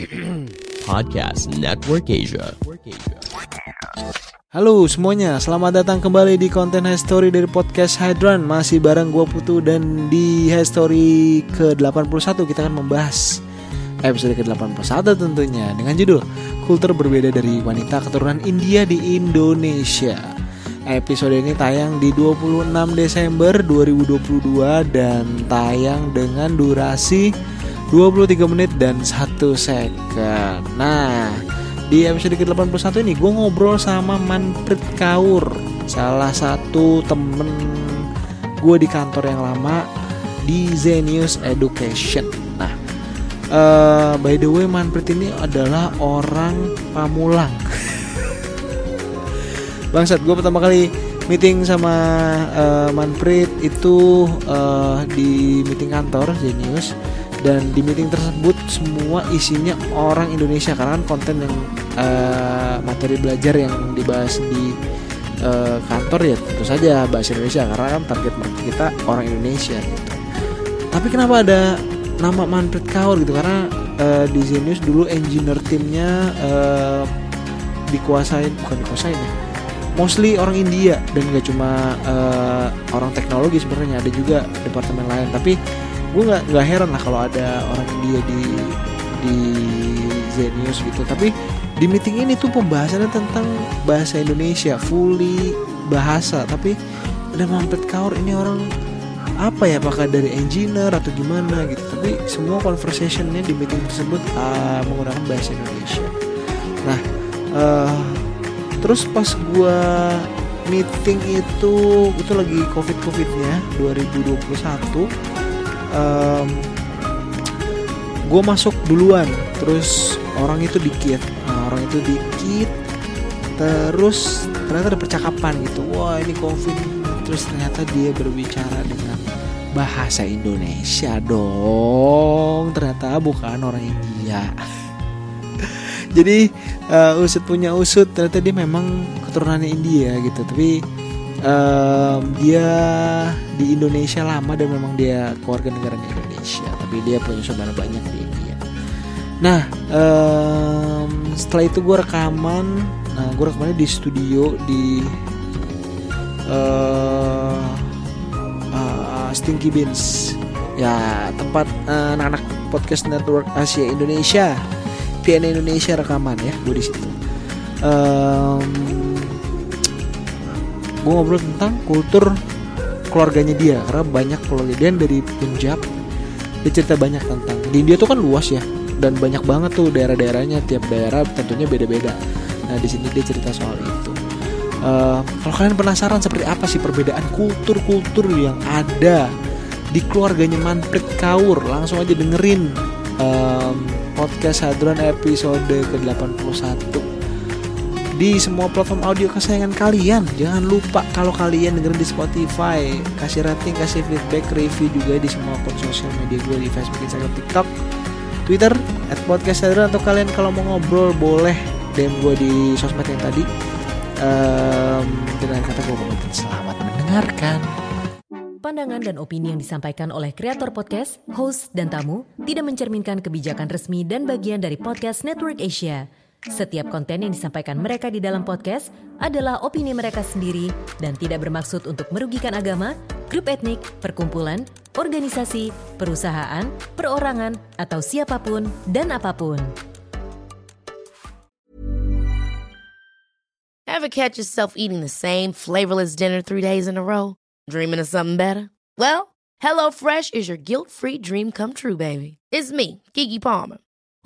Podcast Network Asia. Halo semuanya, selamat datang kembali di konten History dari podcast Hydran Masih bareng gue Putu dan di History ke-81 kita akan membahas episode ke-81 tentunya Dengan judul Kultur berbeda dari wanita keturunan India di Indonesia Episode ini tayang di 26 Desember 2022 dan tayang dengan durasi 23 menit dan 1 second. Nah, di episode ke-81 ini gue ngobrol sama Manfred Kaur Salah satu temen gue di kantor yang lama di Zenius Education. Nah, eh, by the way Manfred ini adalah orang Pamulang. Bangsat, gue pertama kali meeting sama eh, Manfred itu eh, di meeting kantor Zenius dan di meeting tersebut semua isinya orang Indonesia karena kan konten yang eh, materi belajar yang dibahas di eh, kantor ya tentu saja bahasa Indonesia karena kan target market kita orang Indonesia gitu. Tapi kenapa ada nama Manfred Kaur gitu karena eh, di Zenius dulu engineer timnya eh, dikuasain bukan dikuasain ya mostly orang India dan gak cuma eh, orang teknologi sebenarnya ada juga departemen lain tapi gue nggak nggak heran lah kalau ada orang India di di Zenius gitu. Tapi di meeting ini tuh pembahasannya tentang bahasa Indonesia fully bahasa. Tapi ada Manfred Kaur ini orang apa ya apakah dari engineer atau gimana gitu. Tapi semua conversationnya di meeting tersebut uh, menggunakan bahasa Indonesia. Nah eh, terus pas gua meeting itu itu lagi covid covidnya 2021 um, gue masuk duluan terus orang itu dikit. Nah, orang itu dikit terus ternyata ada percakapan gitu. Wah ini covid terus ternyata dia berbicara dengan bahasa Indonesia dong. Ternyata bukan orang India. Jadi uh, usut punya usut ternyata dia memang keturunannya India gitu. Tapi um, dia di Indonesia lama dan memang dia keluarga negaranya Indonesia tapi dia punya saudara banyak di India. Nah um, setelah itu gue rekaman nah gue rekamannya di studio di uh, uh, Stinky Beans. Ya tempat uh, anak-anak podcast network Asia Indonesia. VN Indonesia rekaman ya gue di situ. Um, gue ngobrol tentang kultur keluarganya dia karena banyak keluarga dia dari Punjab. Dia cerita banyak tentang di India tuh kan luas ya dan banyak banget tuh daerah-daerahnya tiap daerah tentunya beda-beda. Nah di sini dia cerita soal itu. Eh, kalau kalian penasaran seperti apa sih perbedaan kultur-kultur yang ada di keluarganya Manfred Kaur langsung aja dengerin em, podcast Hadron episode ke-81 di semua platform audio kesayangan kalian. Jangan lupa kalau kalian dengerin di Spotify, kasih rating, kasih feedback, review juga di semua akun sosial media gue di Facebook, Instagram, TikTok, Twitter, at podcast atau kalian kalau mau ngobrol boleh DM gue di sosmed yang tadi. Em, dengan kata gue pamit selamat mendengarkan. Pandangan dan opini yang disampaikan oleh kreator podcast, host, dan tamu tidak mencerminkan kebijakan resmi dan bagian dari podcast Network Asia. Setiap konten yang disampaikan mereka di dalam podcast adalah opini mereka sendiri dan tidak bermaksud untuk merugikan agama, grup etnik, perkumpulan, organisasi, perusahaan, perorangan, atau siapa pun dan apa pun. Ever catch yourself eating the same flavorless dinner three days in a row? Dreaming of something better? Well, HelloFresh is your guilt free dream come true, baby. It's me, Kiki Palmer.